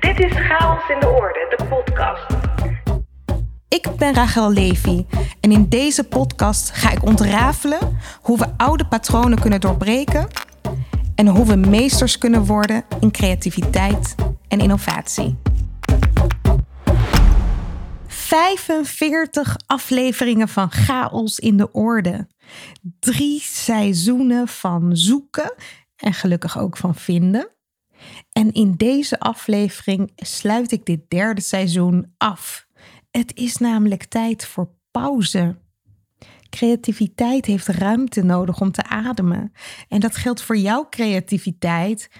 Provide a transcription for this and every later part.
Dit is Chaos in de Orde, de podcast. Ik ben Rachel Levy en in deze podcast ga ik ontrafelen hoe we oude patronen kunnen doorbreken en hoe we meesters kunnen worden in creativiteit en innovatie. 45 afleveringen van Chaos in de Orde. Drie seizoenen van zoeken en gelukkig ook van vinden. En in deze aflevering sluit ik dit derde seizoen af. Het is namelijk tijd voor pauze. Creativiteit heeft ruimte nodig om te ademen. En dat geldt voor jouw creativiteit,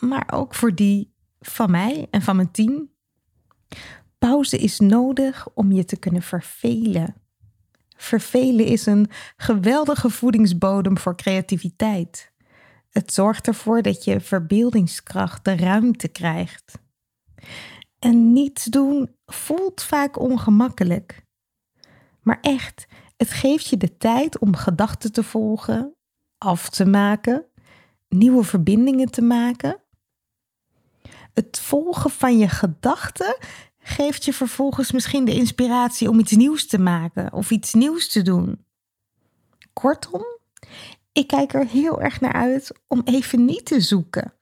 maar ook voor die van mij en van mijn team. Pauze is nodig om je te kunnen vervelen. Vervelen is een geweldige voedingsbodem voor creativiteit. Het zorgt ervoor dat je verbeeldingskracht de ruimte krijgt. En niets doen voelt vaak ongemakkelijk. Maar echt, het geeft je de tijd om gedachten te volgen, af te maken, nieuwe verbindingen te maken. Het volgen van je gedachten geeft je vervolgens misschien de inspiratie om iets nieuws te maken of iets nieuws te doen. Kortom, ik kijk er heel erg naar uit om even niet te zoeken,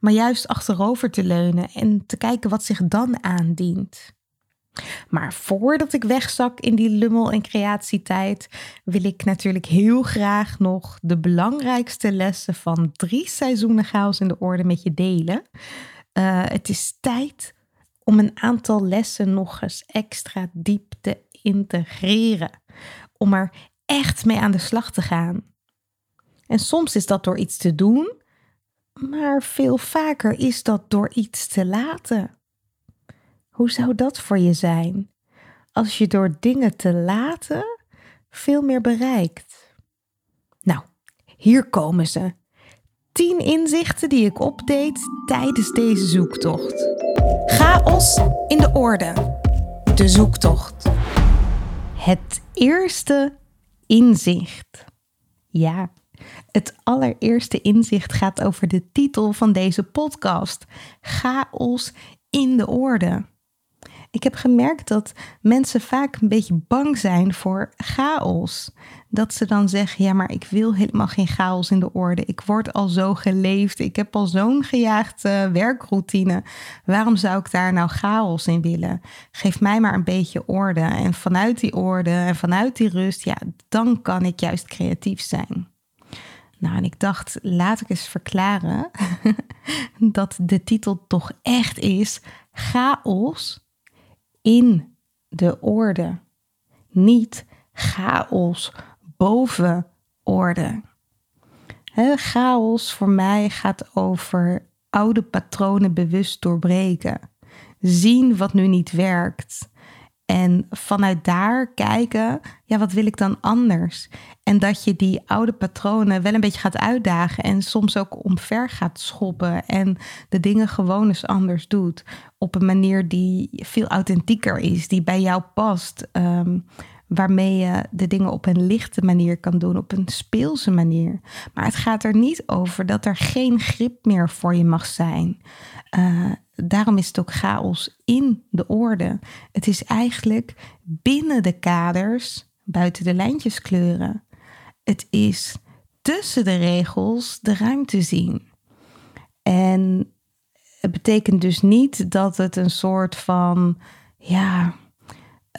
maar juist achterover te leunen en te kijken wat zich dan aandient. Maar voordat ik wegzak in die lummel- en creatietijd, wil ik natuurlijk heel graag nog de belangrijkste lessen van drie seizoenen chaos in de orde met je delen. Uh, het is tijd om een aantal lessen nog eens extra diep te integreren. Om er echt mee aan de slag te gaan. En soms is dat door iets te doen, maar veel vaker is dat door iets te laten. Hoe zou dat voor je zijn als je door dingen te laten veel meer bereikt? Nou, hier komen ze. 10 inzichten die ik opdeed tijdens deze zoektocht. Chaos in de orde. De zoektocht. Het eerste inzicht. Ja, het allereerste inzicht gaat over de titel van deze podcast: Chaos in de orde. Ik heb gemerkt dat mensen vaak een beetje bang zijn voor chaos. Dat ze dan zeggen: Ja, maar ik wil helemaal geen chaos in de orde. Ik word al zo geleefd. Ik heb al zo'n gejaagde werkroutine. Waarom zou ik daar nou chaos in willen? Geef mij maar een beetje orde. En vanuit die orde en vanuit die rust, ja, dan kan ik juist creatief zijn. Nou, en ik dacht, laat ik eens verklaren dat de titel toch echt is chaos in de orde. Niet chaos boven orde. Chaos voor mij gaat over oude patronen bewust doorbreken. Zien wat nu niet werkt. En vanuit daar kijken, ja, wat wil ik dan anders? En dat je die oude patronen wel een beetje gaat uitdagen en soms ook omver gaat schoppen en de dingen gewoon eens anders doet. Op een manier die veel authentieker is, die bij jou past. Um, waarmee je de dingen op een lichte manier kan doen, op een speelse manier. Maar het gaat er niet over dat er geen grip meer voor je mag zijn. Uh, daarom is het ook chaos in de orde. Het is eigenlijk binnen de kaders, buiten de lijntjes kleuren. Het is tussen de regels de ruimte zien. En het betekent dus niet dat het een soort van, ja,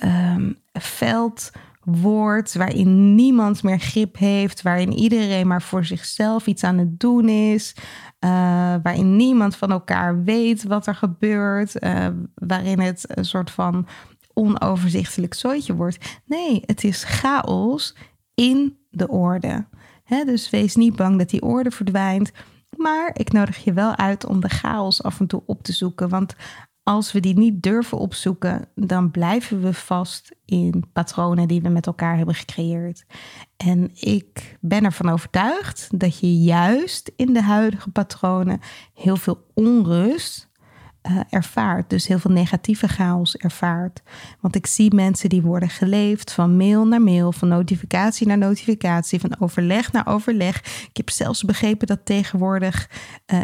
um, veld wordt waarin niemand meer grip heeft, waarin iedereen maar voor zichzelf iets aan het doen is, uh, waarin niemand van elkaar weet wat er gebeurt, uh, waarin het een soort van onoverzichtelijk zooitje wordt. Nee, het is chaos in de orde. dus wees niet bang dat die orde verdwijnt. Maar ik nodig je wel uit om de chaos af en toe op te zoeken. Want als we die niet durven opzoeken, dan blijven we vast in patronen die we met elkaar hebben gecreëerd. En ik ben ervan overtuigd dat je juist in de huidige patronen heel veel onrust uh, ervaart. Dus heel veel negatieve chaos ervaart. Want ik zie mensen die worden geleefd van mail naar mail, van notificatie naar notificatie, van overleg naar overleg. Ik heb zelfs begrepen dat tegenwoordig uh,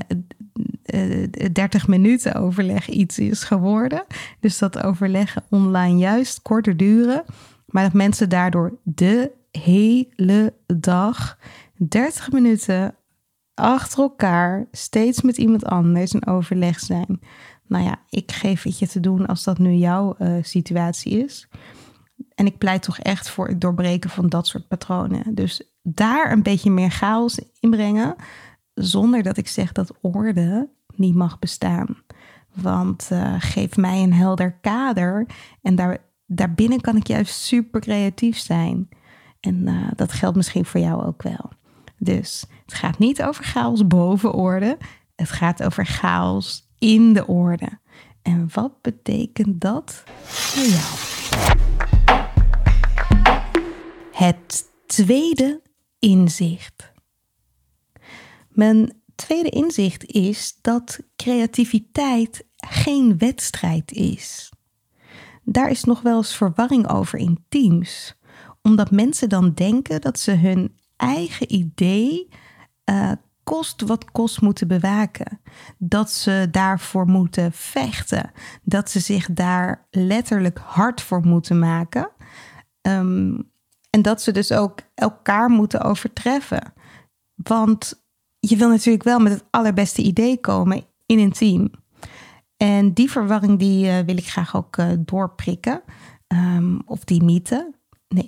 uh, 30 minuten overleg iets is geworden. Dus dat overleggen online juist korter duren. Maar dat mensen daardoor de hele dag 30 minuten achter elkaar steeds met iemand anders in overleg zijn. Nou ja, ik geef het je te doen als dat nu jouw uh, situatie is. En ik pleit toch echt voor het doorbreken van dat soort patronen. Dus daar een beetje meer chaos in brengen, zonder dat ik zeg dat orde niet mag bestaan. Want uh, geef mij een helder kader en daar, daarbinnen kan ik juist super creatief zijn. En uh, dat geldt misschien voor jou ook wel. Dus het gaat niet over chaos boven orde. Het gaat over chaos in de orde. En wat betekent dat voor jou? Het tweede inzicht. Mijn tweede inzicht is dat creativiteit geen wedstrijd is. Daar is nog wel eens verwarring over in teams, omdat mensen dan denken dat ze hun eigen idee uh, kost wat kost moeten bewaken. Dat ze daarvoor moeten vechten. Dat ze zich daar letterlijk hard voor moeten maken. Um, en dat ze dus ook elkaar moeten overtreffen. Want je wil natuurlijk wel met het allerbeste idee komen in een team. En die verwarring die uh, wil ik graag ook uh, doorprikken. Um, of die mythe.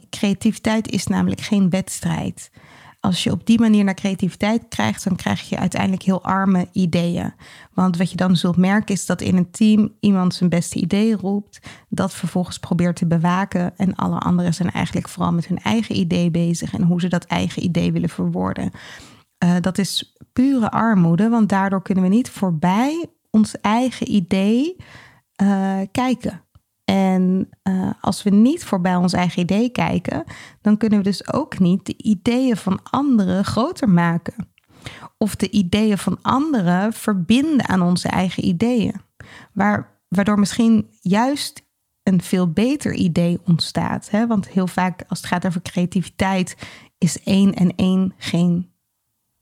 Creativiteit is namelijk geen wedstrijd als je op die manier naar creativiteit krijgt, dan krijg je uiteindelijk heel arme ideeën. Want wat je dan zult merken is dat in een team iemand zijn beste idee roept, dat vervolgens probeert te bewaken en alle anderen zijn eigenlijk vooral met hun eigen idee bezig en hoe ze dat eigen idee willen verwoorden. Uh, dat is pure armoede, want daardoor kunnen we niet voorbij ons eigen idee uh, kijken. En uh, als we niet voorbij ons eigen idee kijken, dan kunnen we dus ook niet de ideeën van anderen groter maken. Of de ideeën van anderen verbinden aan onze eigen ideeën. Waar, waardoor misschien juist een veel beter idee ontstaat. Hè? Want heel vaak als het gaat over creativiteit, is één en één geen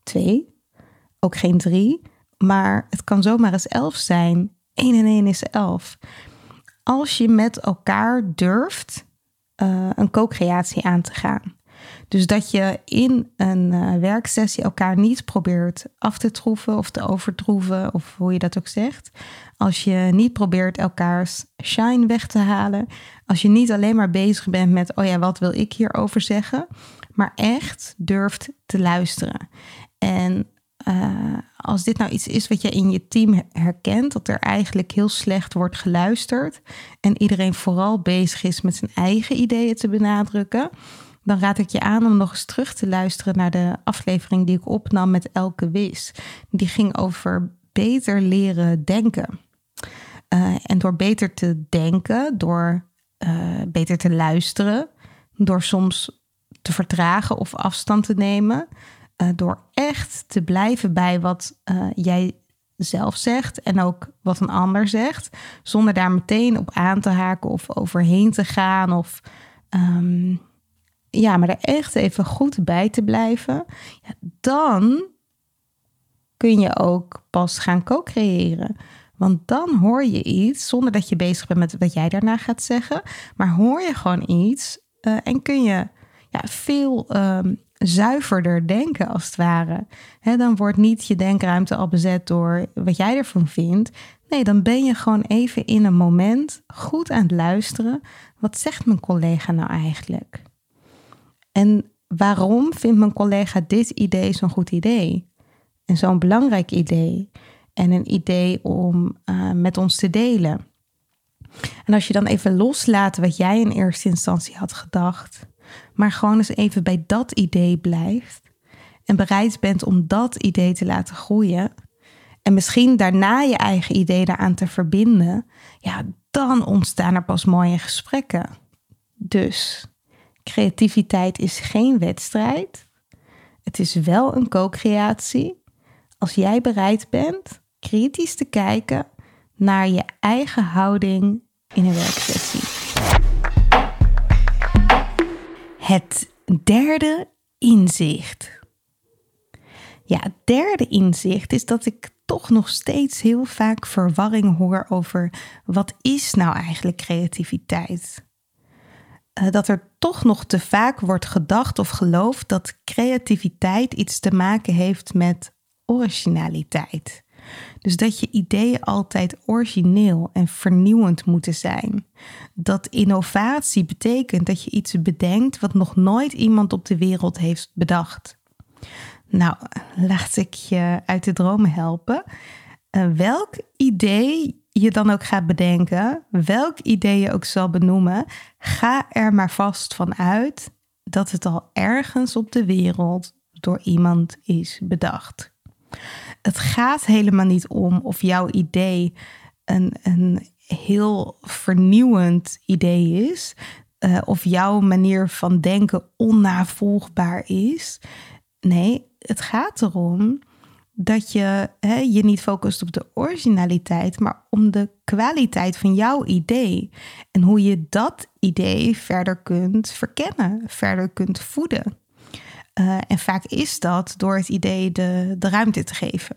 twee, ook geen drie. Maar het kan zomaar eens elf zijn. 1 en 1 is 11 als je met elkaar durft uh, een co-creatie aan te gaan. Dus dat je in een uh, werksessie elkaar niet probeert af te troeven of te overtroeven, of hoe je dat ook zegt. Als je niet probeert elkaars shine weg te halen. Als je niet alleen maar bezig bent met, oh ja, wat wil ik hierover zeggen? Maar echt durft te luisteren. En uh, als dit nou iets is wat je in je team herkent, dat er eigenlijk heel slecht wordt geluisterd en iedereen vooral bezig is met zijn eigen ideeën te benadrukken, dan raad ik je aan om nog eens terug te luisteren naar de aflevering die ik opnam met Elke Wis. Die ging over beter leren denken. Uh, en door beter te denken, door uh, beter te luisteren, door soms te vertragen of afstand te nemen, uh, door echt te blijven bij wat uh, jij zelf zegt en ook wat een ander zegt, zonder daar meteen op aan te haken of overheen te gaan of um, ja, maar er echt even goed bij te blijven, ja, dan kun je ook pas gaan co-creëren. Want dan hoor je iets zonder dat je bezig bent met wat jij daarna gaat zeggen, maar hoor je gewoon iets uh, en kun je ja, veel um, zuiverder denken, als het ware. dan wordt niet je denkruimte al bezet door wat jij ervan vindt. Nee, dan ben je gewoon even in een moment goed aan het luisteren. Wat zegt mijn collega nou eigenlijk? En waarom vindt mijn collega dit idee zo'n goed idee? En zo'n belangrijk idee? En een idee om uh, met ons te delen. En als je dan even loslaat wat jij in eerste instantie had gedacht maar gewoon eens even bij dat idee blijft en bereid bent om dat idee te laten groeien en misschien daarna je eigen idee daaraan te verbinden, ja, dan ontstaan er pas mooie gesprekken. Dus creativiteit is geen wedstrijd. Het is wel een co-creatie. Als jij bereid bent kritisch te kijken naar je eigen houding in een werksessie. Het derde inzicht. Ja, het derde inzicht is dat ik toch nog steeds heel vaak verwarring hoor over wat is nou eigenlijk creativiteit. Uh, dat er toch nog te vaak wordt gedacht of geloofd dat creativiteit iets te maken heeft met originaliteit. Dus dat je ideeën altijd origineel en vernieuwend moeten zijn. Dat innovatie betekent dat je iets bedenkt wat nog nooit iemand op de wereld heeft bedacht. Nou, laat ik je uit de dromen helpen. Uh, welk idee je dan ook gaat bedenken, welk idee je ook zal benoemen, ga er maar vast van uit dat het al ergens op de wereld door iemand is bedacht. Het gaat helemaal niet om of jouw idee een, een heel vernieuwend idee is, uh, of jouw manier van denken onnavolgbaar is. Nee, het gaat erom dat je hè, je niet focust op de originaliteit, maar om de kwaliteit van jouw idee. En hoe je dat idee verder kunt verkennen, verder kunt voeden. Uh, en vaak is dat door het idee de, de ruimte te geven.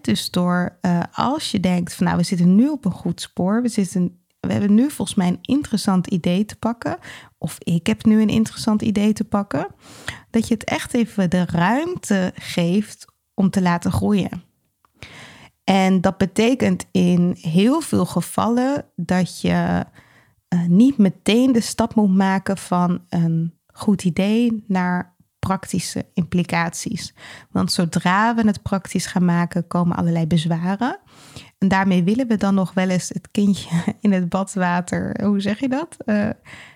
Dus door uh, als je denkt van nou, we zitten nu op een goed spoor, we, zitten, we hebben nu volgens mij een interessant idee te pakken, of ik heb nu een interessant idee te pakken, dat je het echt even de ruimte geeft om te laten groeien. En dat betekent in heel veel gevallen dat je uh, niet meteen de stap moet maken van een goed idee naar praktische implicaties. Want zodra we het praktisch gaan maken, komen allerlei bezwaren. En daarmee willen we dan nog wel eens het kindje in het badwater, hoe zeg je dat? Uh,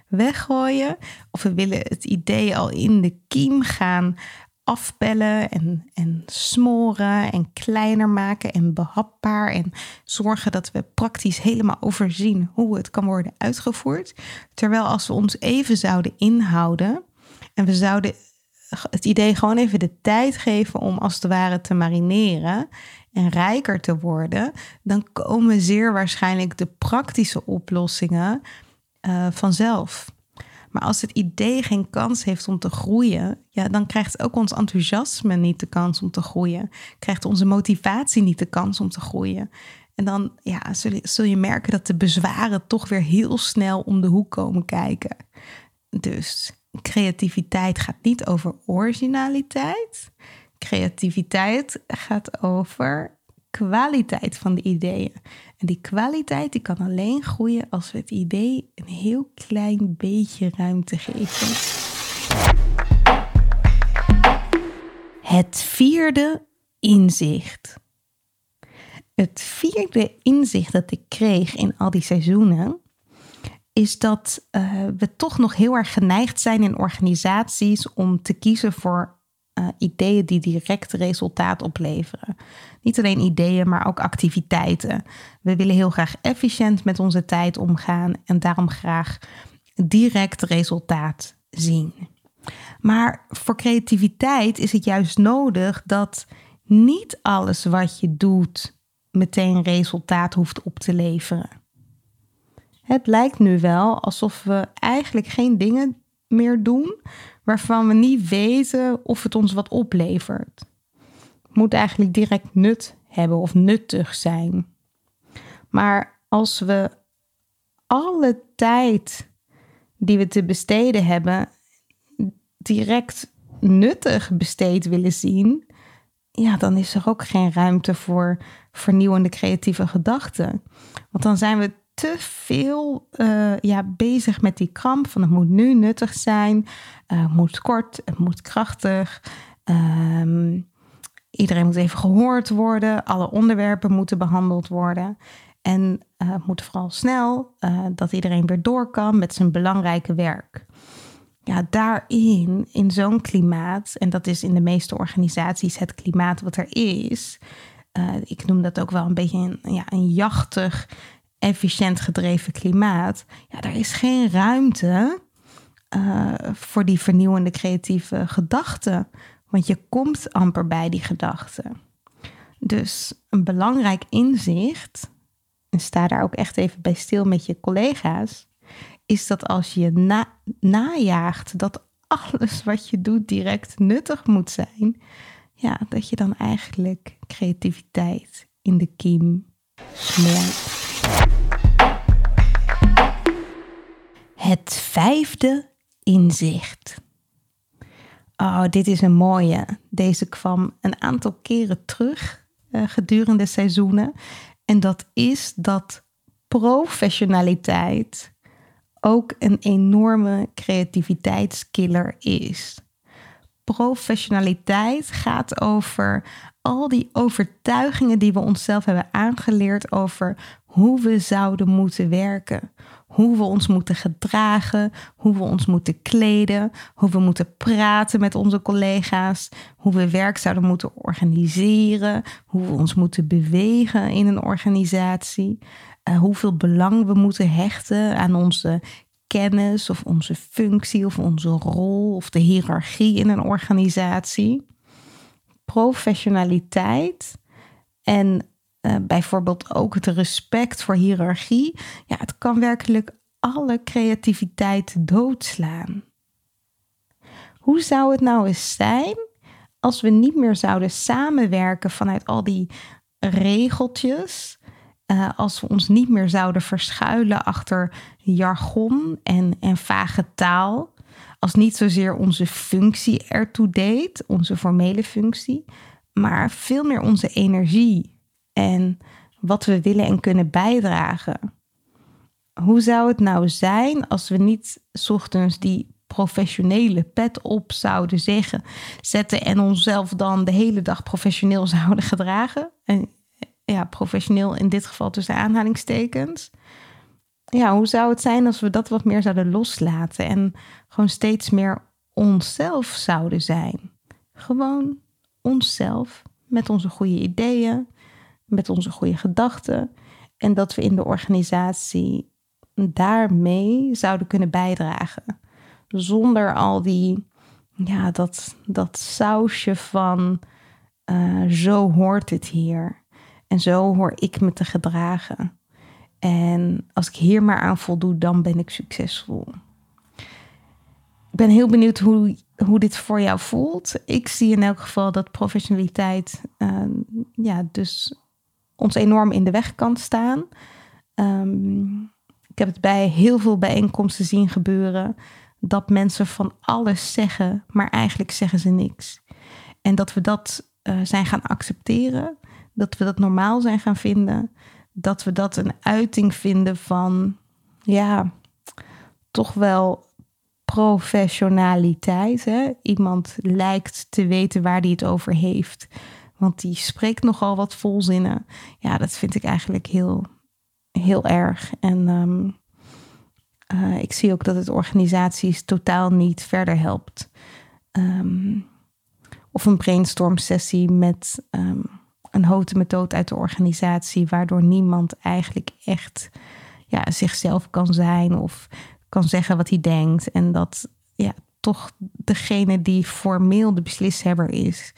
weggooien. Of we willen het idee al in de kiem gaan afpellen en, en smoren en kleiner maken en behapbaar en zorgen dat we praktisch helemaal overzien hoe het kan worden uitgevoerd. Terwijl als we ons even zouden inhouden en we zouden het idee gewoon even de tijd geven om als het ware te marineren en rijker te worden, dan komen zeer waarschijnlijk de praktische oplossingen uh, vanzelf. Maar als het idee geen kans heeft om te groeien, ja, dan krijgt ook ons enthousiasme niet de kans om te groeien. Krijgt onze motivatie niet de kans om te groeien. En dan ja, zul, je, zul je merken dat de bezwaren toch weer heel snel om de hoek komen kijken. Dus creativiteit gaat niet over originaliteit. Creativiteit gaat over kwaliteit van de ideeën. En die kwaliteit die kan alleen groeien als we het idee een heel klein beetje ruimte geven. Het vierde inzicht. Het vierde inzicht dat ik kreeg in al die seizoenen is dat uh, we toch nog heel erg geneigd zijn in organisaties om te kiezen voor uh, ideeën die direct resultaat opleveren. Niet alleen ideeën, maar ook activiteiten. We willen heel graag efficiënt met onze tijd omgaan en daarom graag direct resultaat zien. Maar voor creativiteit is het juist nodig dat niet alles wat je doet meteen resultaat hoeft op te leveren. Het lijkt nu wel alsof we eigenlijk geen dingen meer doen waarvan we niet weten of het ons wat oplevert. Het moet eigenlijk direct nut hebben of nuttig zijn. Maar als we alle tijd die we te besteden hebben direct nuttig besteed willen zien, ja, dan is er ook geen ruimte voor vernieuwende creatieve gedachten. Want dan zijn we te veel uh, ja, bezig met die kramp van het moet nu nuttig zijn, uh, het moet kort, het moet krachtig. Um, iedereen moet even gehoord worden, alle onderwerpen moeten behandeld worden. En uh, het moet vooral snel, dat iedereen weer door kan met zijn belangrijke werk. Ja, daarin, in zo'n klimaat, en dat is in de meeste organisaties het klimaat wat er is. ik noem dat ook wel een beetje een, ja, een jachtig efficiënt gedreven klimaat, ja, er is geen ruimte uh, voor die vernieuwende creatieve gedachten. Want je komt amper bij die gedachten. Dus een belangrijk inzicht, en sta daar ook echt even bij stil met je collega's, is dat als je najaagt dat alles wat je doet direct nuttig moet zijn, ja, dat je dan eigenlijk creativiteit in de kiem smoort. Het vijfde inzicht. Oh, dit is een mooie. Deze kwam een aantal keren terug uh, gedurende seizoenen. En dat is dat professionaliteit ook een enorme creativiteitskiller is. Professionaliteit gaat over al die overtuigingen die we onszelf hebben aangeleerd over hoe we zouden moeten werken, hoe we ons moeten gedragen, hoe we ons moeten kleden, hoe we moeten praten met onze collega's, hoe we werk zouden moeten organiseren, hoe we ons moeten bewegen in een organisatie, uh, hoeveel belang we moeten hechten aan onze kennis of onze functie of onze rol of de hiërarchie in een organisatie. Professionaliteit en uh, bijvoorbeeld ook het respect voor hiërarchie. Ja, het kan werkelijk alle creativiteit doodslaan. Hoe zou het nou eens zijn als we niet meer zouden samenwerken vanuit al die regeltjes? Uh, als we ons niet meer zouden verschuilen achter jargon en, en vage taal. Als niet zozeer onze functie ertoe deed, onze formele functie, maar veel meer onze energie en wat we willen en kunnen bijdragen. Hoe zou het nou zijn als we niet ochtends die professionele pet op zouden zeggen, zetten en onszelf dan de hele dag professioneel zouden gedragen? En ja, professioneel in dit geval tussen aanhalingstekens. Ja, hoe zou het zijn als we dat wat meer zouden loslaten en gewoon steeds meer onszelf zouden zijn? Gewoon onszelf met onze goede ideeën, met onze goede gedachten. En dat we in de organisatie daarmee zouden kunnen bijdragen. Zonder al die, ja, dat, dat sausje van uh, zo hoort het hier. En zo hoor ik me te gedragen. En als ik hier maar aan voldoe, dan ben ik succesvol. Ik ben heel benieuwd hoe, hoe dit voor jou voelt. Ik zie in elk geval dat professionaliteit, uh, ja, dus ons enorm in de weg kan staan. Um, ik heb het bij heel veel bijeenkomsten zien gebeuren dat mensen van alles zeggen, maar eigenlijk zeggen ze niks. En dat we dat uh, zijn gaan accepteren, dat we dat normaal zijn gaan vinden, dat we dat een uiting vinden van, ja, toch wel professionaliteit. Hè? Iemand lijkt te weten waar hij het over heeft. Want die spreekt nogal wat volzinnen. Ja, dat vind ik eigenlijk heel, heel erg. En um, uh, ik zie ook dat het organisaties totaal niet verder helpt. Um, of een brainstorm sessie met um, een houten methode uit de organisatie, waardoor niemand eigenlijk echt ja, zichzelf kan zijn of kan zeggen wat hij denkt. En dat ja, toch degene die formeel de beslishebber is,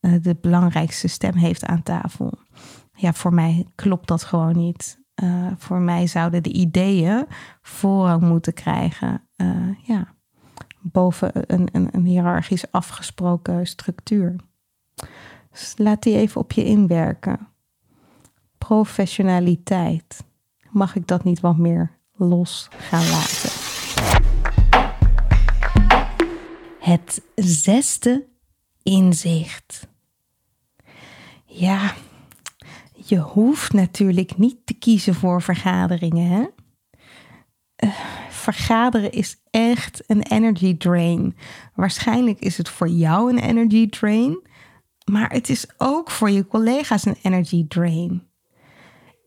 de belangrijkste stem heeft aan tafel. Ja, voor mij klopt dat gewoon niet. Uh, voor mij zouden de ideeën voorrang moeten krijgen. Uh, ja, boven een, een, een hiërarchisch afgesproken structuur. Dus laat die even op je inwerken. Professionaliteit. Mag ik dat niet wat meer los gaan laten? Het zesde inzicht. Ja, je hoeft natuurlijk niet te kiezen voor vergaderingen. Hè? Uh, vergaderen is echt een energy drain. Waarschijnlijk is het voor jou een energy drain, maar het is ook voor je collega's een energy drain.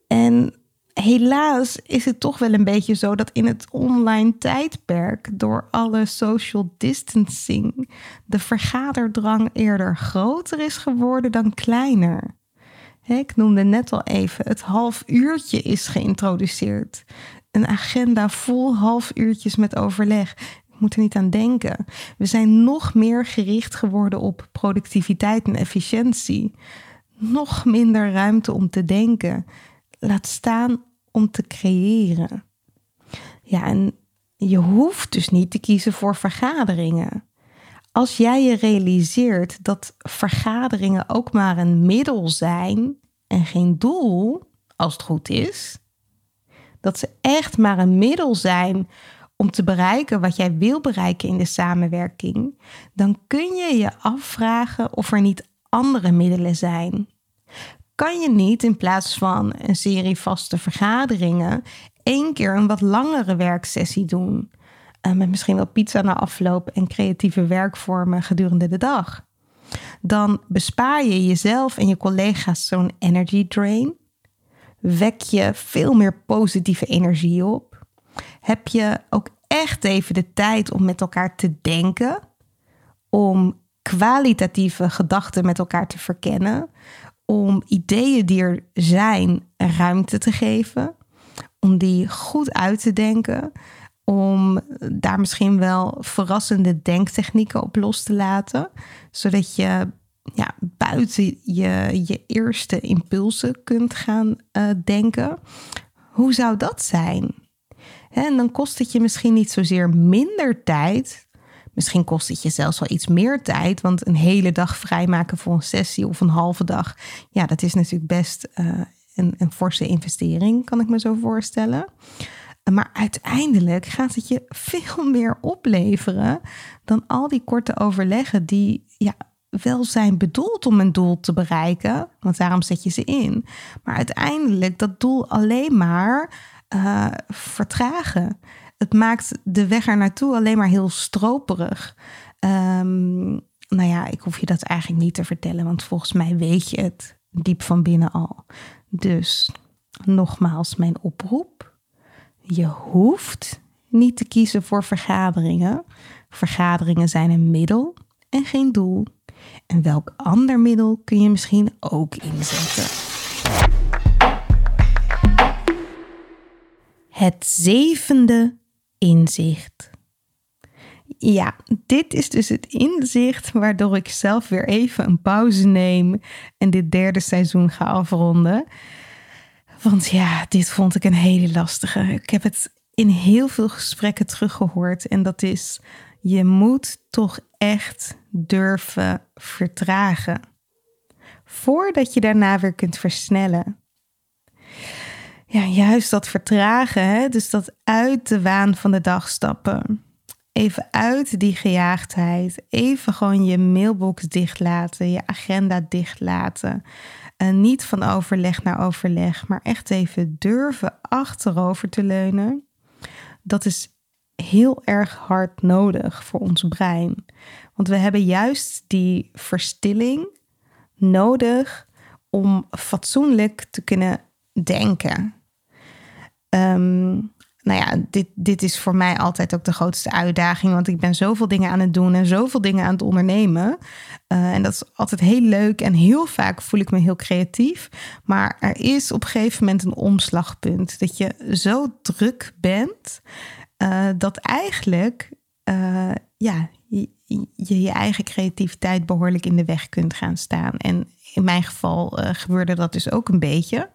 En helaas is het toch wel een beetje zo dat in het online tijdperk, door alle social distancing, de vergaderdrang eerder groter is geworden dan kleiner. Ik noemde net al even, het half uurtje is geïntroduceerd. Een agenda vol half uurtjes met overleg. Ik moet er niet aan denken. We zijn nog meer gericht geworden op productiviteit en efficiëntie. Nog minder ruimte om te denken. Laat staan om te creëren. Ja, en je hoeft dus niet te kiezen voor vergaderingen. als jij je realiseert dat vergaderingen ook maar een middel zijn en geen doel, als het goed is, dat ze echt maar een middel zijn om te bereiken wat jij wil bereiken in de samenwerking, dan kun je je afvragen of er niet andere middelen zijn. Kan je niet in plaats van een serie vaste vergaderingen één keer een wat langere werksessie doen? Uh, met misschien wel pizza na afloop en creatieve werkvormen gedurende de dag. Dan bespaar je jezelf en je collega's zo'n energy drain. Wek je veel meer positieve energie op. Heb je ook echt even de tijd om met elkaar te denken, om kwalitatieve gedachten met elkaar te verkennen, om ideeën die er zijn ruimte te geven, om die goed uit te denken, om daar misschien wel verrassende denktechnieken op los te laten, zodat je ja, buiten je, je eerste impulsen kunt gaan uh, denken. Hoe zou dat zijn? En dan kost het je misschien niet zozeer minder tijd. Misschien kost het je zelfs wel iets meer tijd. Want een hele dag vrijmaken voor een sessie of een halve dag. Ja, dat is natuurlijk best uh, een, een forse investering, kan ik me zo voorstellen. Maar uiteindelijk gaat het je veel meer opleveren dan al die korte overleggen die ja, wel zijn bedoeld om een doel te bereiken. Want daarom zet je ze in. Maar uiteindelijk dat doel alleen maar uh, vertragen. Het maakt de weg er naartoe alleen maar heel stroperig. Um, nou ja, ik hoef je dat eigenlijk niet te vertellen, want volgens mij weet je het diep van binnen al. Dus nogmaals, mijn oproep. Je hoeft niet te kiezen voor vergaderingen. Vergaderingen zijn een middel en geen doel. En welk ander middel kun je misschien ook inzetten? Het zevende inzicht. Ja, dit is dus het inzicht waardoor ik zelf weer even een pauze neem en dit derde seizoen ga afronden. Want ja, dit vond ik een hele lastige. Ik heb het in heel veel gesprekken teruggehoord en dat is: je moet toch echt durven vertragen. Voordat je daarna weer kunt versnellen ja, juist dat vertragen, hè? dus dat uit de waan van de dag stappen. Even uit die gejaagdheid. Even gewoon je mailbox dichtlaten, je agenda dichtlaten. En niet van overleg naar overleg, maar echt even durven achterover te leunen. Dat is heel erg hard nodig voor ons brein. Want we hebben juist die verstilling nodig om fatsoenlijk te kunnen denken. Um, nou ja, dit, dit is voor mij altijd ook de grootste uitdaging. Want ik ben zoveel dingen aan het doen en zoveel dingen aan het ondernemen. Uh, en dat is altijd heel leuk en heel vaak voel ik me heel creatief. Maar er is op een gegeven moment een omslagpunt. Dat je zo druk bent uh, dat eigenlijk uh, ja, je, je, je eigen creativiteit behoorlijk in de weg kunt gaan staan. En in mijn geval gebeurde dat dus ook een beetje.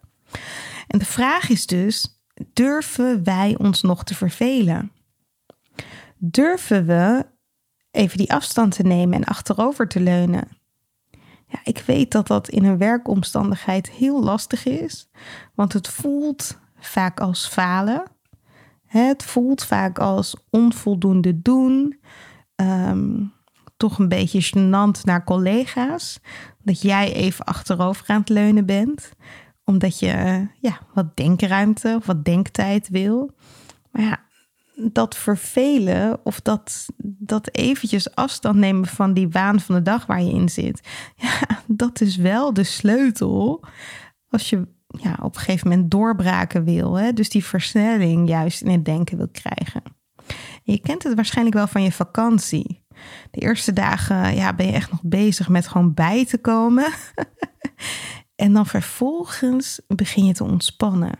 En de vraag is dus durven wij ons nog te vervelen? Durven we even die afstand te nemen en achterover te leunen? Ja, ik weet dat dat in een werkomstandigheid heel lastig is, want het voelt vaak als falen. Het voelt vaak als onvoldoende doen. Ehm, toch een beetje gênant naar collega's. Dat jij even achterover aan het leunen bent omdat je ja, wat denkruimte of wat denktijd wil. Maar ja, dat vervelen of dat, dat eventjes afstand nemen van die waan van de dag waar je in zit. Ja, dat is wel de sleutel als je ja, op een gegeven moment doorbraken wil. Hè? Dus die versnelling juist in het denken wil krijgen. je kent het waarschijnlijk wel van je vakantie. De eerste dagen ja, ben je echt nog bezig met gewoon bij te komen. En dan vervolgens begin je te ontspannen.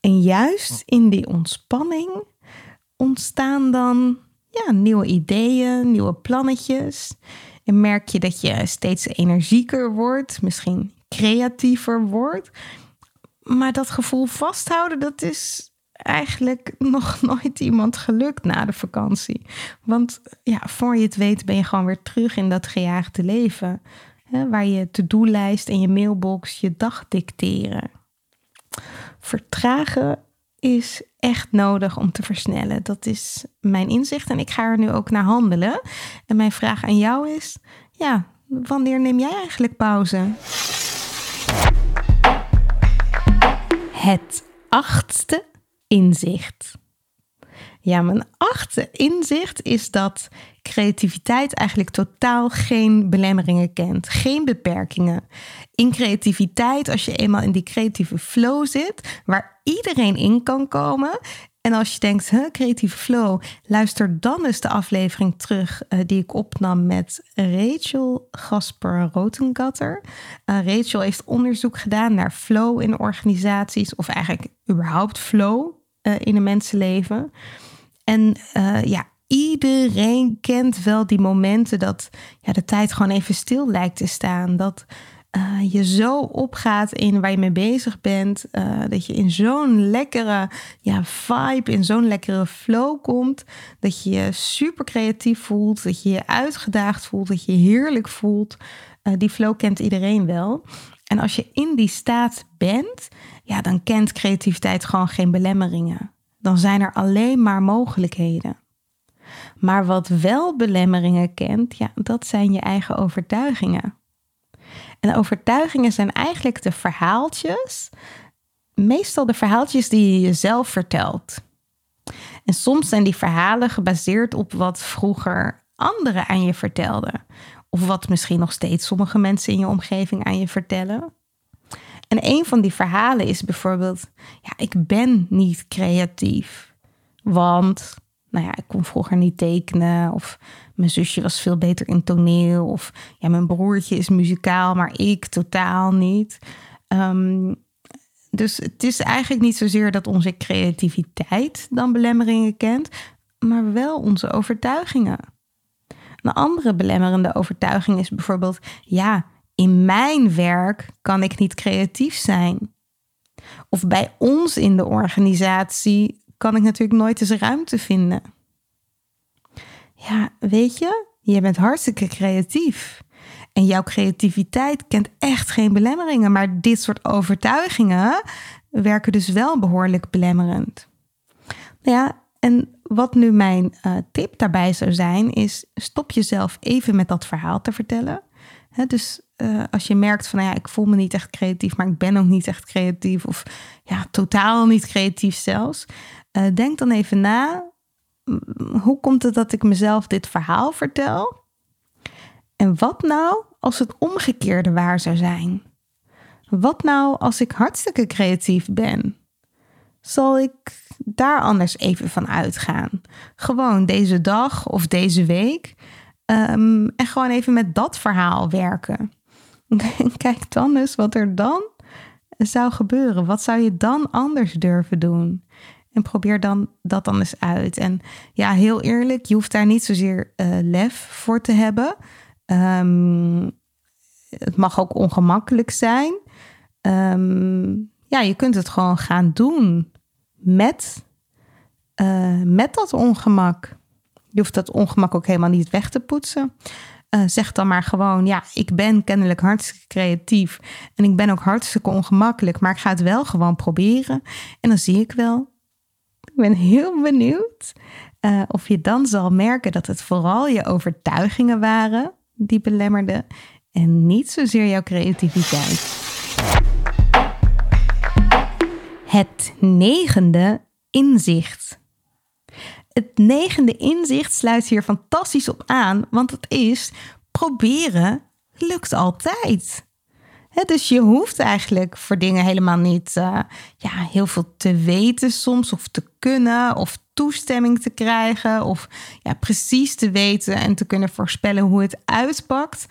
En juist in die ontspanning ontstaan dan ja, nieuwe ideeën, nieuwe plannetjes. En merk je dat je steeds energieker wordt, misschien creatiever wordt. Maar dat gevoel vasthouden, dat is eigenlijk nog nooit iemand gelukt na de vakantie. Want ja, voor je het weet ben je gewoon weer terug in dat gejaagde leven. Waar je to-do-lijst en je mailbox je dag dicteren. Vertragen is echt nodig om te versnellen. Dat is mijn inzicht en ik ga er nu ook naar handelen. En mijn vraag aan jou is: ja, wanneer neem jij eigenlijk pauze? Het achtste inzicht. Ja, mijn achtste inzicht is dat creativiteit eigenlijk totaal geen belemmeringen kent, geen beperkingen. In creativiteit, als je eenmaal in die creatieve flow zit, waar iedereen in kan komen. En als je denkt, huh, creatieve flow, luister dan eens de aflevering terug uh, die ik opnam met Rachel Gasper Rotengatter. Uh, Rachel heeft onderzoek gedaan naar flow in organisaties, of eigenlijk überhaupt flow uh, in een mensenleven. En ja, iedereen kent wel die momenten dat ja, de tijd gewoon even stil lijkt te staan. Dat uh, je zo opgaat in waar je mee bezig bent. Uh, dat je in zo'n lekkere ja, vibe, in zo'n lekkere flow komt. Dat je je super creatief voelt. Dat je je uitgedaagd voelt. Dat je heerlijk voelt. Die flow kent iedereen wel. En als je in die staat bent, ja, dan kent creativiteit gewoon geen belemmeringen. Dan zijn er alleen maar mogelijkheden. Maar wat wel belemmeringen kent, ja, dat zijn je eigen overtuigingen. En overtuigingen zijn eigenlijk de verhaaltjes, meestal de verhaaltjes die je jezelf vertelt. En soms zijn die verhalen gebaseerd op wat vroeger anderen aan je vertelden. Of wat misschien nog steeds sommige mensen in je omgeving aan je vertellen. En een van die verhalen is bijvoorbeeld: ja, ik ben niet creatief. Want nou ja, ik kon vroeger niet tekenen. Of mijn zusje was veel beter in toneel. Of ja, mijn broertje is muzikaal, maar ik totaal niet. Um, dus het is eigenlijk niet zozeer dat onze creativiteit dan belemmeringen kent, maar wel onze overtuigingen. Een andere belemmerende overtuiging is bijvoorbeeld: ja, in mijn werk kan ik niet creatief zijn. Of bij ons in de organisatie kan ik natuurlijk nooit eens ruimte vinden. Ja, weet je, je bent hartstikke creatief. En jouw creativiteit kent echt geen belemmeringen. Maar dit soort overtuigingen werken dus wel behoorlijk belemmerend. Nou ja, en wat nu mijn uh, tip daarbij zou zijn, is stop jezelf even met dat verhaal te vertellen. Dus uh, als je merkt van, nou ja, ik voel me niet echt creatief, maar ik ben ook niet echt creatief, of ja, totaal niet creatief zelfs. Uh, denk dan even na, hoe komt het dat ik mezelf dit verhaal vertel? En wat nou als het omgekeerde waar zou zijn? Wat nou als ik hartstikke creatief ben? Zal ik daar anders even van uitgaan? Gewoon deze dag of deze week. Um, en gewoon even met dat verhaal werken. Kijk dan eens wat er dan zou gebeuren. Wat zou je dan anders durven doen? En probeer dan dat dan eens uit. En ja, heel eerlijk, je hoeft daar niet zozeer uh, lef voor te hebben. Um, het mag ook ongemakkelijk zijn. Um, ja, je kunt het gewoon gaan doen met, uh, met dat ongemak. Je hoeft dat ongemak ook helemaal niet weg te poetsen. Uh, zeg dan maar gewoon, ja, ik ben kennelijk hartstikke creatief en ik ben ook hartstikke ongemakkelijk, maar ik ga het wel gewoon proberen. En dan zie ik wel ik ben heel benieuwd uh, of je dan zal merken dat het vooral je overtuigingen waren die belemmerden en niet zozeer jouw creativiteit. Het negende inzicht. Het negende inzicht sluit hier fantastisch op aan, want het is proberen lukt altijd dus je hoeft eigenlijk voor dingen helemaal niet uh, ja, heel veel te weten soms, of te kunnen, of toestemming te krijgen, of ja, precies te weten en te kunnen voorspellen hoe het uitpakt.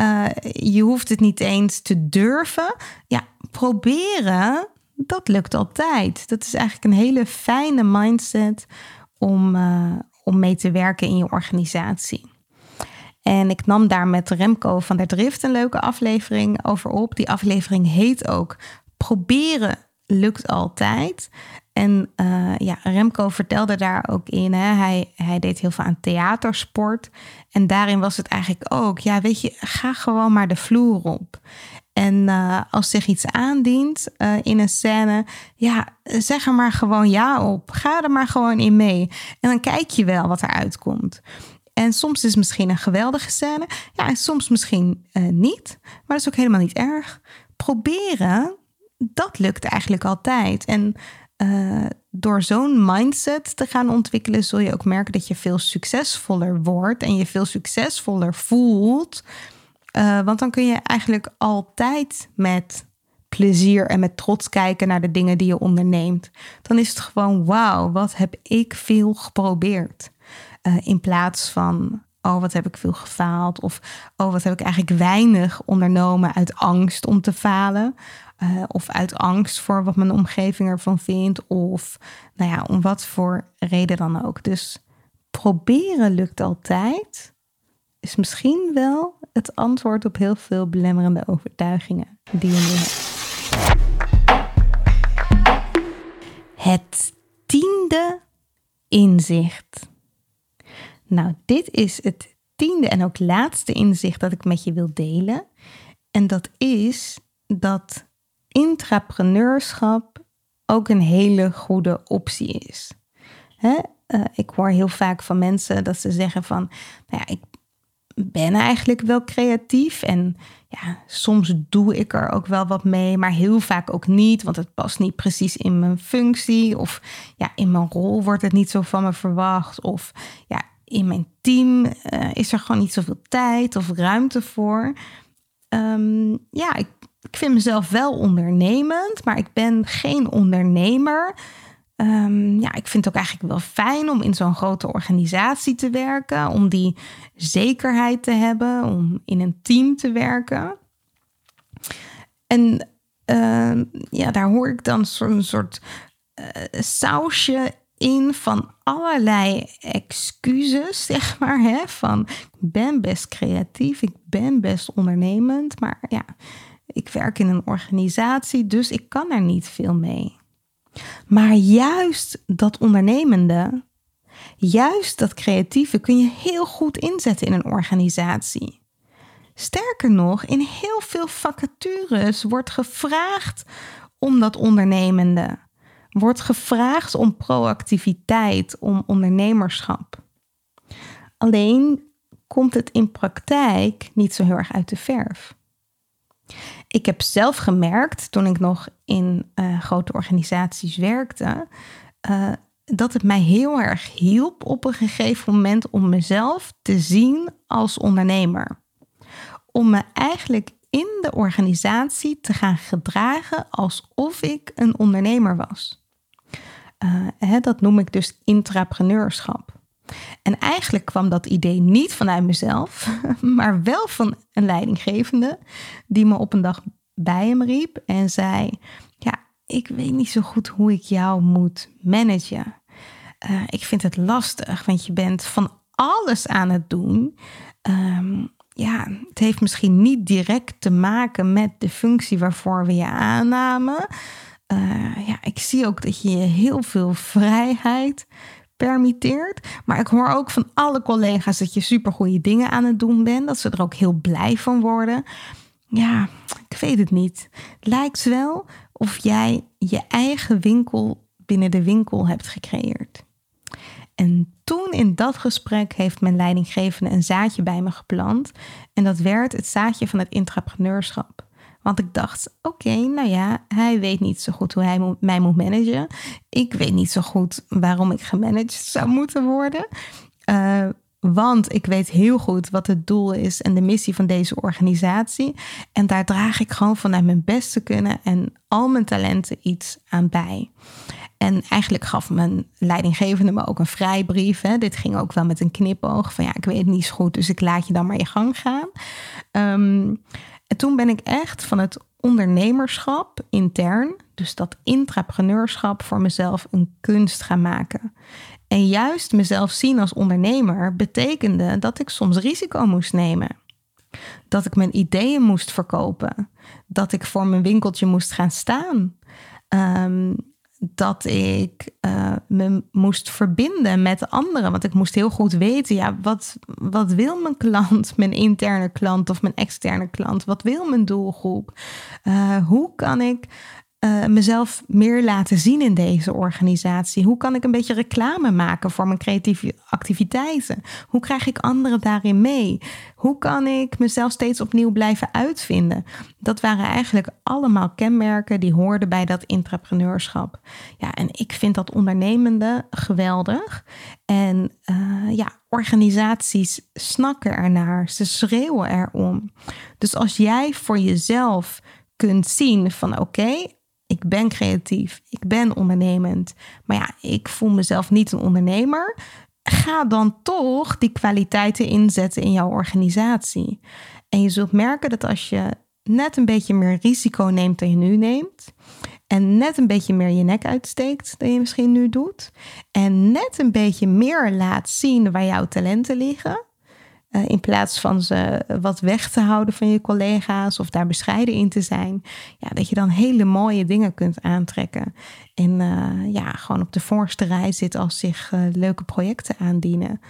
Uh, je hoeft het niet eens te durven. Ja, proberen, dat lukt altijd. Dat is eigenlijk een hele fijne mindset om, uh, om mee te werken in je organisatie. En ik nam daar met Remco van der Drift een leuke aflevering over op. Die aflevering heet ook Proberen lukt altijd. En uh, ja, Remco vertelde daar ook in. Hè? Hij, hij deed heel veel aan theatersport. En daarin was het eigenlijk ook, ja, weet je, ga gewoon maar de vloer op. En uh, als zich iets aandient uh, in een scène, ja, zeg er maar gewoon ja op. Ga er maar gewoon in mee. En dan kijk je wel wat er uitkomt. En soms is misschien een geweldige scène. Ja, en soms misschien uh, niet. Maar dat is ook helemaal niet erg. Proberen, dat lukt eigenlijk altijd. En door zo'n mindset te gaan ontwikkelen, zul je ook merken dat je veel succesvoller wordt en je veel succesvoller voelt. Uh, want dan kun je eigenlijk altijd met plezier en met trots kijken naar de dingen die je onderneemt. Dan is het gewoon, wauw, wat heb ik veel geprobeerd. Uh, in plaats van, oh, wat heb ik veel gefaald. Of, oh, wat heb ik eigenlijk weinig ondernomen uit angst om te falen. Uh, of uit angst voor wat mijn omgeving ervan vindt. Of nou ja, om wat voor reden dan ook. Dus proberen lukt altijd. Is misschien wel het antwoord op heel veel belemmerende overtuigingen die je hebt. Het tiende inzicht. Nou, dit is het tiende en ook laatste inzicht dat ik met je wil delen. En dat is dat intrapreneurschap ook een hele goede optie is. Hè? Uh, ik hoor heel vaak van mensen dat ze zeggen van, nou ja, ik ben eigenlijk wel creatief en ja, soms doe ik er ook wel wat mee, maar heel vaak ook niet, want het past niet precies in mijn functie of ja, in mijn rol wordt het niet zo van me verwacht of ja, in mijn team uh, is er gewoon niet zoveel tijd of ruimte voor. Um, ja, ik vind mezelf wel ondernemend, maar ik ben geen ondernemer. Um, ja, ik vind het ook eigenlijk wel fijn om in zo'n grote organisatie te werken, om die zekerheid te hebben, om in een team te werken. En uh, ja, daar hoor ik dan zo'n soort uh, sausje in van allerlei excuses, zeg maar. Hè? Van ik ben best creatief, ik ben best ondernemend, maar ja, ik werk in een organisatie, dus ik kan er niet veel mee. Maar juist dat ondernemende, juist dat creatieve kun je heel goed inzetten in een organisatie. Sterker nog, in heel veel vacatures wordt gevraagd om dat ondernemende. Wordt gevraagd om proactiviteit, om ondernemerschap. Alleen komt het in praktijk niet zo heel erg uit de verf. Ik heb zelf gemerkt toen ik nog in uh, grote organisaties werkte, uh, dat het mij heel erg hielp op een gegeven moment om mezelf te zien als ondernemer. Om me eigenlijk in de organisatie te gaan gedragen alsof ik een ondernemer was. Uh, hè, dat noem ik dus intrapreneurschap. En eigenlijk kwam dat idee niet vanuit mezelf, maar wel van een leidinggevende die me op een dag bij hem riep en zei: Ja, ik weet niet zo goed hoe ik jou moet managen. Uh, ik vind het lastig, want je bent van alles aan het doen. Um, ja, het heeft misschien niet direct te maken met de functie waarvoor we je aannamen. Uh, ja, ik zie ook dat je heel veel vrijheid permitteert. Maar ik hoor ook van alle collega's dat je supergoeie dingen aan het doen bent. Dat ze er ook heel blij van worden. Ja, ik weet het niet. Lijkt wel of jij je eigen winkel binnen de winkel hebt gecreëerd. En toen in dat gesprek heeft mijn leidinggevende een zaadje bij me geplant. En dat werd het zaadje van het intrapreneurschap. Want ik dacht, oké, nou ja, hij weet niet zo goed hoe hij mij moet managen. Ik weet niet zo goed waarom ik gemanaged zou moeten worden. Uh, want ik weet heel goed wat het doel is en de missie van deze organisatie. En daar draag ik gewoon vanuit mijn beste kunnen en al mijn talenten iets aan bij. En eigenlijk gaf mijn leidinggevende me ook een vrijbrief. Hè. Dit ging ook wel met een knipoog van ja, ik weet het niet zo goed, dus ik laat je dan maar je gang gaan. Um, en toen ben ik echt van het ondernemerschap intern, dus dat intrapreneurschap voor mezelf een kunst gaan maken. En juist mezelf zien als ondernemer betekende dat ik soms risico moest nemen. Dat ik mijn ideeën moest verkopen. Dat ik voor mijn winkeltje moest gaan staan. Um, dat ik uh, me moest verbinden met anderen. Want ik moest heel goed weten, ja, wat, wat wil mijn klant, mijn interne klant of mijn externe klant? Wat wil mijn doelgroep? Uh, hoe kan ik uh, mezelf meer laten zien in deze organisatie? Hoe kan ik een beetje reclame maken voor mijn creatieve activiteiten? Hoe krijg ik anderen daarin mee? Hoe kan ik mezelf steeds opnieuw blijven uitvinden? Dat waren eigenlijk allemaal kenmerken die hoorden bij dat intrapreneurschap. Ja, en ik vind dat ondernemende geweldig. En uh, ja, organisaties snakken ernaar, ze schreeuwen erom. Dus als jij voor jezelf kunt zien van oké, ik ben creatief, ik ben ondernemend, maar ja, ik voel mezelf niet een ondernemer. Ga dan toch die kwaliteiten inzetten in jouw organisatie. En je zult merken dat als je net een beetje meer risico neemt dan je nu neemt, en net een beetje meer je nek uitsteekt dan je misschien nu doet, en net een beetje meer laat zien waar jouw talenten liggen, eh, in plaats van ze wat weg te houden van je collega's of daar bescheiden in te zijn. Ja, dat je dan hele mooie dingen kunt aantrekken. En uh, ja, gewoon op de voorste rij zit als zich uh, leuke projecten aandienen.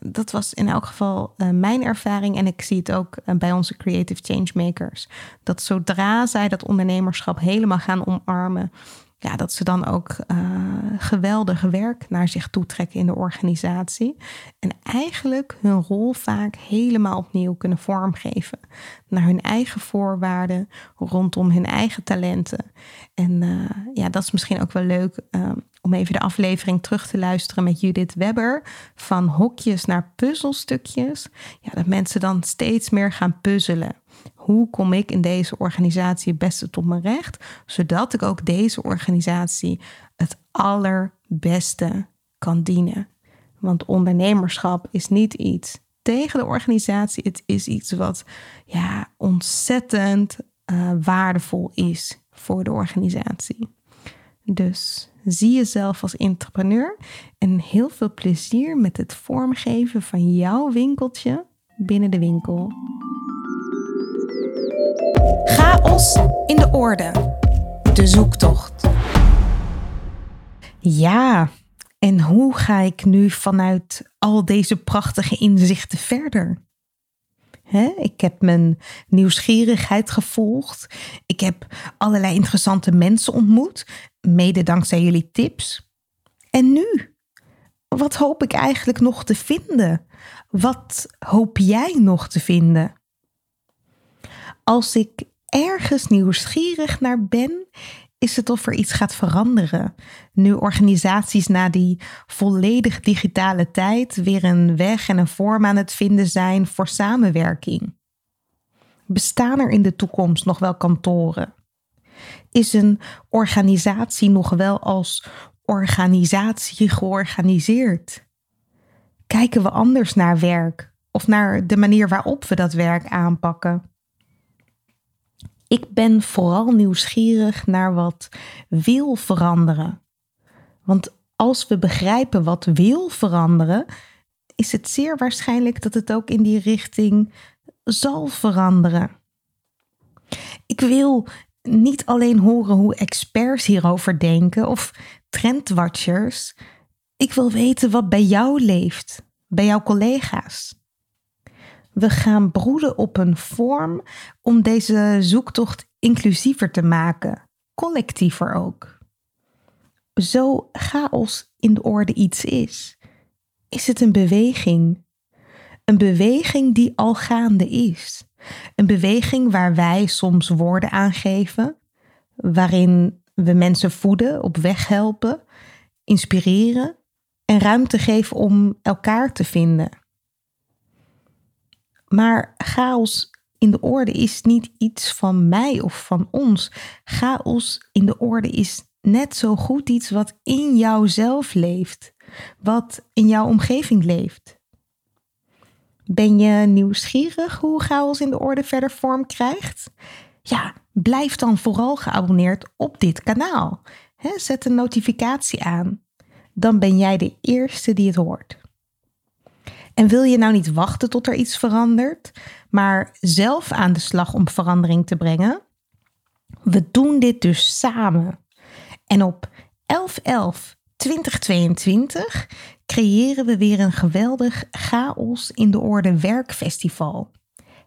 dat was in elk geval mijn ervaring. En ik zie het ook bij onze creative changemakers. Dat zodra zij dat ondernemerschap helemaal gaan omarmen ja, dat ze dan ook uh, geweldig werk naar zich toe trekken in de organisatie. En eigenlijk hun rol vaak helemaal opnieuw kunnen vormgeven. Naar hun eigen voorwaarden, rondom hun eigen talenten. En uh, ja, dat is misschien ook wel leuk uh, om even de aflevering terug te luisteren met Judith Webber. Van hokjes naar puzzelstukjes. Ja, dat mensen dan steeds meer gaan puzzelen. Hoe kom ik in deze organisatie het beste tot mijn recht, zodat ik ook deze organisatie het allerbeste kan dienen? Want ondernemerschap is niet iets tegen de organisatie, het is iets wat ja, ontzettend uh, waardevol is voor de organisatie. Dus zie jezelf als entrepreneur en heel veel plezier met het vormgeven van jouw winkeltje binnen de winkel. Chaos in de orde. De zoektocht. Ja, en hoe ga ik nu vanuit al deze prachtige inzichten verder? ik heb mijn nieuwsgierigheid gevolgd. Ik heb allerlei interessante mensen ontmoet, mede dankzij jullie tips. En nu? Wat hoop ik eigenlijk nog te vinden? Wat hoop jij nog te vinden? Als ik ergens nieuwsgierig naar ben, is het of er iets gaat veranderen. Nu organisaties na die volledig digitale tijd weer een weg en een vorm aan het vinden zijn voor samenwerking. Bestaan er in de toekomst nog wel kantoren? Is een organisatie nog wel als organisatie georganiseerd? Kijken we anders naar werk of naar de manier waarop we dat werk aanpakken? Ik ben vooral nieuwsgierig naar wat wil veranderen. Want als we begrijpen wat wil veranderen, is het zeer waarschijnlijk dat het ook in die richting zal veranderen. Ik wil niet alleen horen hoe experts hierover denken of trendwatchers. Ik wil weten wat bij jou leeft, bij jouw collega's. We gaan broeden op een vorm om deze zoektocht inclusiever te maken, collectiever ook. Zo chaos in de orde iets is, is het een beweging. Een beweging die al gaande is. Een beweging waar wij soms woorden aangeven, waarin we mensen voeden, op weg helpen, inspireren en ruimte geven om elkaar te vinden. Maar chaos in de orde is niet iets van mij of van ons. Chaos in de orde is net zo goed iets wat in jouzelf leeft, wat in jouw omgeving leeft. Ben je nieuwsgierig hoe chaos in de orde verder vorm krijgt? Ja, blijf dan vooral geabonneerd op dit kanaal. zet een notificatie aan. Dan ben jij de eerste die het hoort. En wil je nou niet wachten tot er iets verandert, maar zelf aan de slag om verandering te brengen? We doen dit dus samen. En op 2022 creëren we weer een geweldig chaos in de orde werkfestival.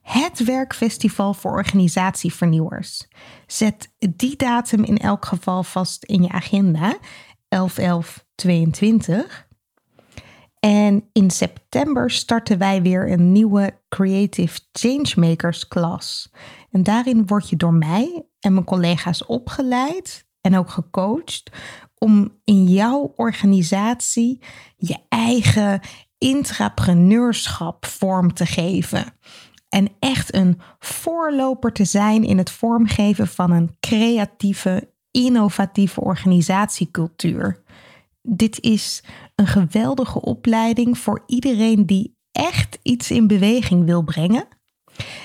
Het werkfestival voor organisatievernieuwers. Zet die datum in elk geval vast in je agenda, 11-11-22. En in september starten wij weer een nieuwe Creative Changemakers klas. En daarin word je door mij en mijn collega's opgeleid en ook gecoacht om in jouw organisatie je eigen intrapreneurschap vorm te geven. En echt een voorloper te zijn in het vormgeven van een creatieve, innovatieve organisatiecultuur. Dit is een geweldige opleiding voor iedereen die echt iets in beweging wil brengen.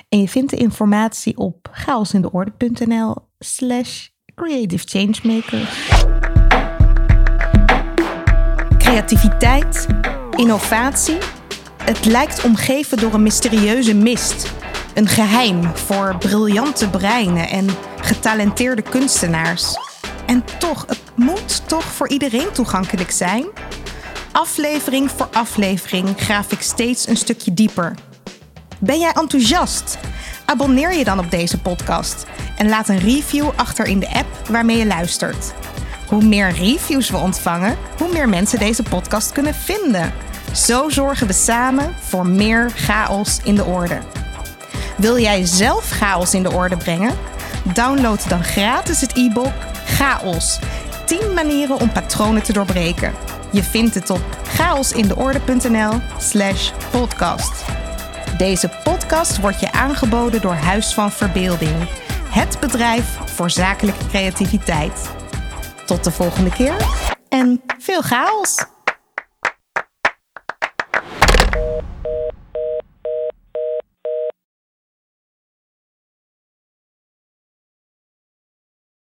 En je vindt de informatie op chaosindeorde.nl slash creative changemakers. Creativiteit, innovatie. Het lijkt omgeven door een mysterieuze mist. Een geheim voor briljante breinen en getalenteerde kunstenaars. En toch, het moet toch voor iedereen toegankelijk zijn? Aflevering voor aflevering graaf ik steeds een stukje dieper. Ben jij enthousiast? Abonneer je dan op deze podcast en laat een review achter in de app waarmee je luistert. Hoe meer reviews we ontvangen, hoe meer mensen deze podcast kunnen vinden. Zo zorgen we samen voor meer chaos in de orde. Wil jij zelf chaos in de orde brengen? Download dan gratis het e-book Chaos. 10 manieren om patronen te doorbreken. Je vindt het op chaosindeorde.nl/slash podcast. Deze podcast wordt je aangeboden door Huis van Verbeelding, het bedrijf voor zakelijke creativiteit. Tot de volgende keer en veel chaos!